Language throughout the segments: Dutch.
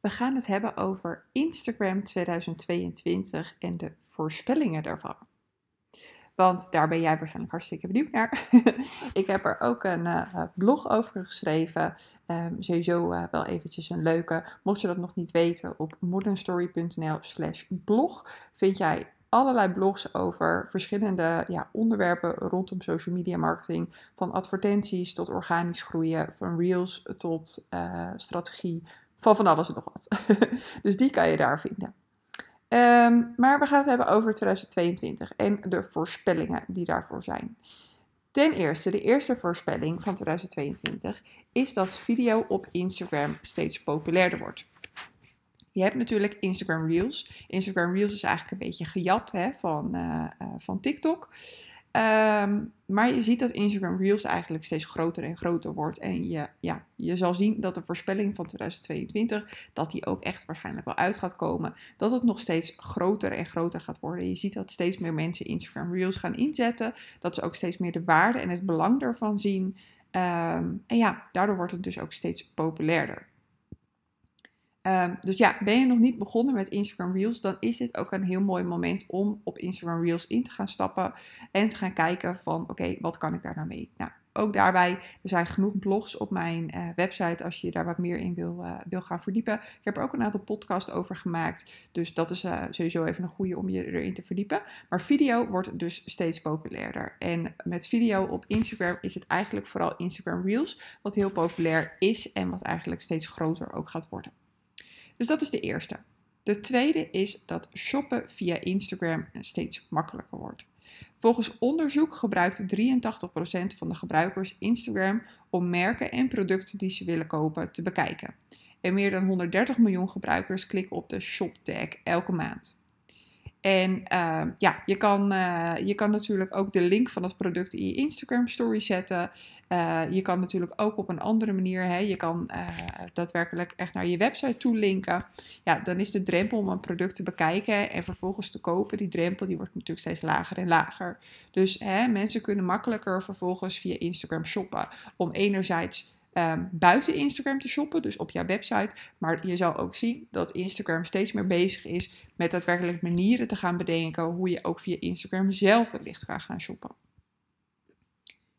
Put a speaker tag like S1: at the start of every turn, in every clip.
S1: We gaan het hebben over Instagram 2022 en de voorspellingen daarvan. Want daar ben jij waarschijnlijk hartstikke benieuwd naar. ik heb er ook een uh, blog over geschreven. Um, sowieso uh, wel eventjes een leuke. Mocht je dat nog niet weten, op modernstory.nl slash blog vind jij allerlei blogs over verschillende ja, onderwerpen rondom social media marketing. Van advertenties tot organisch groeien, van reels tot strategie, van van alles en nog wat. dus die kan je daar vinden. Ehm, maar we gaan het hebben over 2022 en de voorspellingen die daarvoor zijn. Ten eerste, de eerste voorspelling van 2022 is dat video op Instagram steeds populairder wordt. Je hebt natuurlijk Instagram Reels. Instagram Reels is eigenlijk een beetje gejat hè, van, uh, uh, van TikTok. Um, maar je ziet dat Instagram Reels eigenlijk steeds groter en groter wordt. En je, ja, je zal zien dat de voorspelling van 2022, dat die ook echt waarschijnlijk wel uit gaat komen. Dat het nog steeds groter en groter gaat worden. Je ziet dat steeds meer mensen Instagram Reels gaan inzetten. Dat ze ook steeds meer de waarde en het belang daarvan zien. Um, en ja, daardoor wordt het dus ook steeds populairder. Um, dus ja, ben je nog niet begonnen met Instagram Reels, dan is dit ook een heel mooi moment om op Instagram Reels in te gaan stappen en te gaan kijken van oké, wat kan ik daar nou mee? Nou, ook daarbij, er zijn genoeg blogs op mijn uh, website als je daar wat meer in wil, uh, wil gaan verdiepen. Ik heb er ook een aantal podcasts over gemaakt, dus dat is uh, sowieso even een goede om je erin te verdiepen. Maar video wordt dus steeds populairder. En met video op Instagram is het eigenlijk vooral Instagram Reels wat heel populair is en wat eigenlijk steeds groter ook gaat worden. Dus dat is de eerste. De tweede is dat shoppen via Instagram steeds makkelijker wordt. Volgens onderzoek gebruikt 83% van de gebruikers Instagram om merken en producten die ze willen kopen te bekijken. En meer dan 130 miljoen gebruikers klikken op de shop tag elke maand. En uh, ja, je kan, uh, je kan natuurlijk ook de link van het product in je Instagram story zetten. Uh, je kan natuurlijk ook op een andere manier, hè, je kan daadwerkelijk echt naar je website toe linken. Ja, dan is de drempel om een product te bekijken en vervolgens te kopen, die drempel die wordt natuurlijk steeds lager en lager. Dus hè, mensen kunnen makkelijker vervolgens via Instagram shoppen om enerzijds um, buiten Instagram te shoppen, dus op jouw website. Maar je zal ook zien dat Instagram steeds meer bezig is met daadwerkelijk manieren te gaan bedenken hoe je ook via Instagram zelf wellicht gaat gaan shoppen.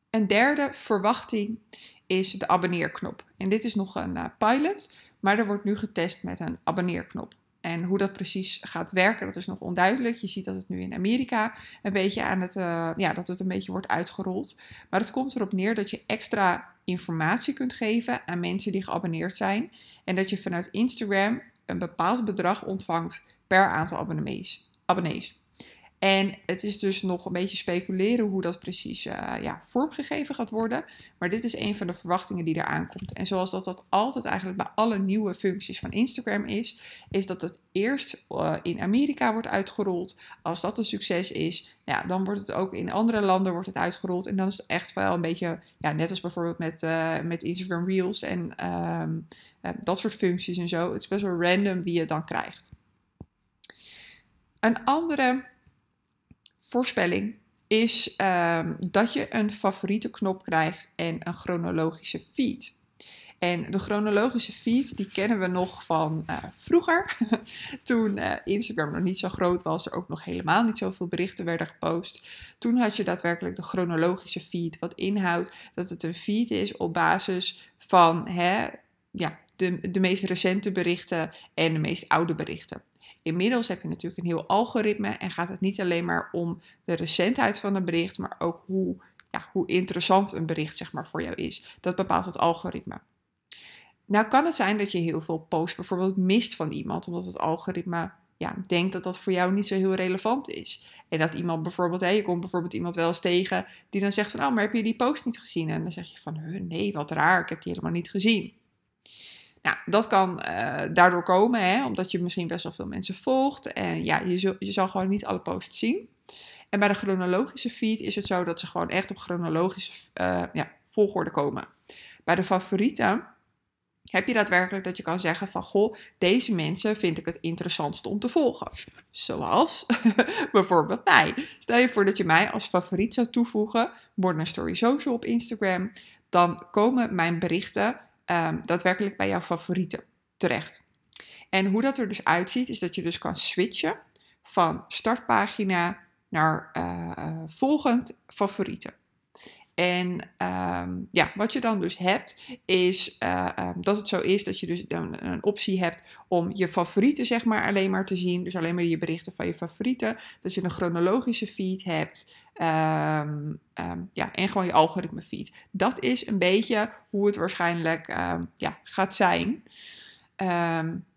S1: Een derde verwachting is de abonneerknop. En dit is nog een uh, pilot, maar er wordt nu getest met een abonneerknop. En hoe dat precies gaat werken, dat is nog onduidelijk. Je ziet dat het nu in Amerika een beetje aan het, uh, ja, dat het een beetje wordt uitgerold. Maar het komt erop neer dat je extra informatie kunt geven aan mensen die geabonneerd zijn. En dat je vanuit Instagram een bepaald bedrag ontvangt per aantal abonnees. abonnees. En het is dus nog een beetje speculeren hoe dat precies uh, ja, vormgegeven gaat worden. Maar dit is een van de verwachtingen die eraan komt. En zoals dat, dat altijd eigenlijk bij alle nieuwe functies van Instagram is, is dat het eerst uh, in Amerika wordt uitgerold. Als dat een succes is, ja, dan wordt het ook in andere landen wordt het uitgerold. En dan is het echt wel een beetje, ja, net als bijvoorbeeld met, uh, met Instagram Reels en um, dat soort functies en zo. Het is best wel random wie je dan krijgt. Een andere voorspelling is um, dat je een favoriete knop krijgt en een chronologische feed. En de chronologische feed, die kennen we nog van uh, vroeger. Toen uh, Instagram nog niet zo groot was, er ook nog helemaal niet zoveel berichten werden gepost. Toen had je daadwerkelijk de chronologische feed, wat inhoudt dat het een feed is op basis van hè, ja, de, de meest recente berichten en de meest oude berichten. Inmiddels heb je natuurlijk een heel algoritme en gaat het niet alleen maar om de recentheid van een bericht, maar ook hoe, ja, hoe interessant een bericht zeg maar, voor jou is. Dat bepaalt het algoritme. Nou kan het zijn dat je heel veel posts bijvoorbeeld mist van iemand, omdat het algoritme ja, denkt dat dat voor jou niet zo heel relevant is. En dat iemand bijvoorbeeld, hè, je komt bijvoorbeeld iemand wel eens tegen die dan zegt van, oh, maar heb je die post niet gezien? En dan zeg je van, nee, wat raar, ik heb die helemaal niet gezien. Nou, dat kan uh, daardoor komen, hè, omdat je misschien best wel veel mensen volgt. En ja, je, je zal gewoon niet alle posts zien. En bij de chronologische feed is het zo dat ze gewoon echt op chronologische uh, ja, volgorde komen. Bij de favorieten heb je daadwerkelijk dat je kan zeggen van, goh, deze mensen vind ik het interessantst om te volgen. Zoals bijvoorbeeld mij. Stel je voor dat je mij als favoriet zou toevoegen, Modern Story Social op Instagram, dan komen mijn berichten um, daadwerkelijk bij jouw favorieten terecht. En hoe dat er dus uitziet, is dat je dus kan switchen van startpagina naar uh, volgend favorieten. En ehm, ja, wat je dan dus hebt, is uh, dat het zo is dat je dus dan een optie hebt om je favorieten, zeg maar, alleen maar te zien. Dus alleen maar je berichten van je favorieten. Dat je een chronologische feed hebt. Um, ja, en gewoon je algoritme feed. Dat is een beetje hoe het waarschijnlijk ja, gaat zijn.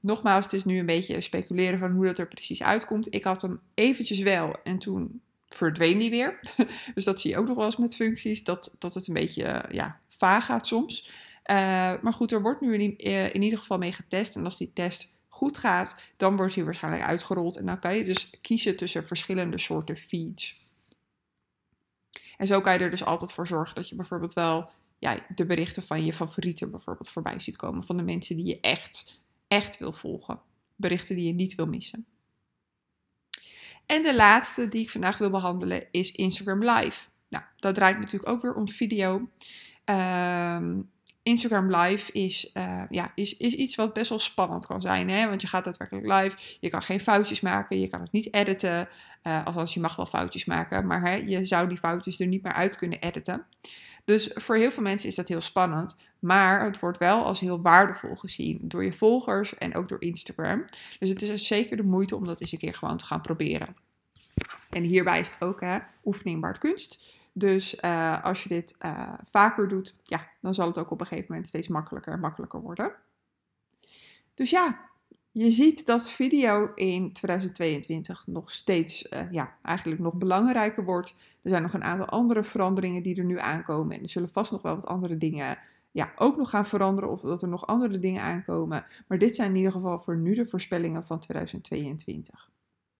S1: nogmaals, het is nu een beetje speculeren van hoe dat er precies uitkomt. Ik had hem eventjes wel en toen verdween die weer. dus dat zie je ook nog wel eens met functies, dat, dat het een beetje ja, vaag gaat soms. Uh, maar goed, er wordt nu in, in, ieder geval mee getest. En als die test goed gaat, dan wordt hij waarschijnlijk uitgerold. En dan kan je dus kiezen tussen verschillende soorten feeds. En zo kan je er dus altijd voor zorgen dat je bijvoorbeeld wel ja, de berichten van je favorieten bijvoorbeeld voorbij ziet komen. Van de mensen die je echt, echt wil volgen. Berichten die je niet wil missen. En de laatste die ik vandaag wil behandelen is Instagram Live. Nou, dat draait natuurlijk ook weer om video. Ehm, Instagram Live is, uh, ja, is, is iets wat best wel spannend kan zijn. Hè? Want je gaat daadwerkelijk live. Je kan geen foutjes maken. Je kan het niet editen. Uh, althans, je mag wel foutjes maken. Maar hè, je zou die foutjes er niet meer uit kunnen editen. Dus voor heel veel mensen is dat heel spannend. Maar het wordt wel als heel waardevol gezien door je volgers en ook door Instagram. Dus het is zeker de moeite om dat eens een keer gewoon te gaan proberen. En hierbij is het ook hè, oefening baart kunst. Dus uh, als je dit uh, vaker doet, ja, dan zal het ook op een gegeven moment steeds makkelijker en makkelijker worden. Dus ja, je ziet dat video in 2022 nog steeds, uh, ja, eigenlijk nog belangrijker wordt. Er zijn nog een aantal andere veranderingen die er nu aankomen. En er zullen vast nog wel wat andere dingen ja, ook nog gaan veranderen of dat er nog andere dingen aankomen. Maar dit zijn in ieder geval voor nu de voorspellingen van 2022.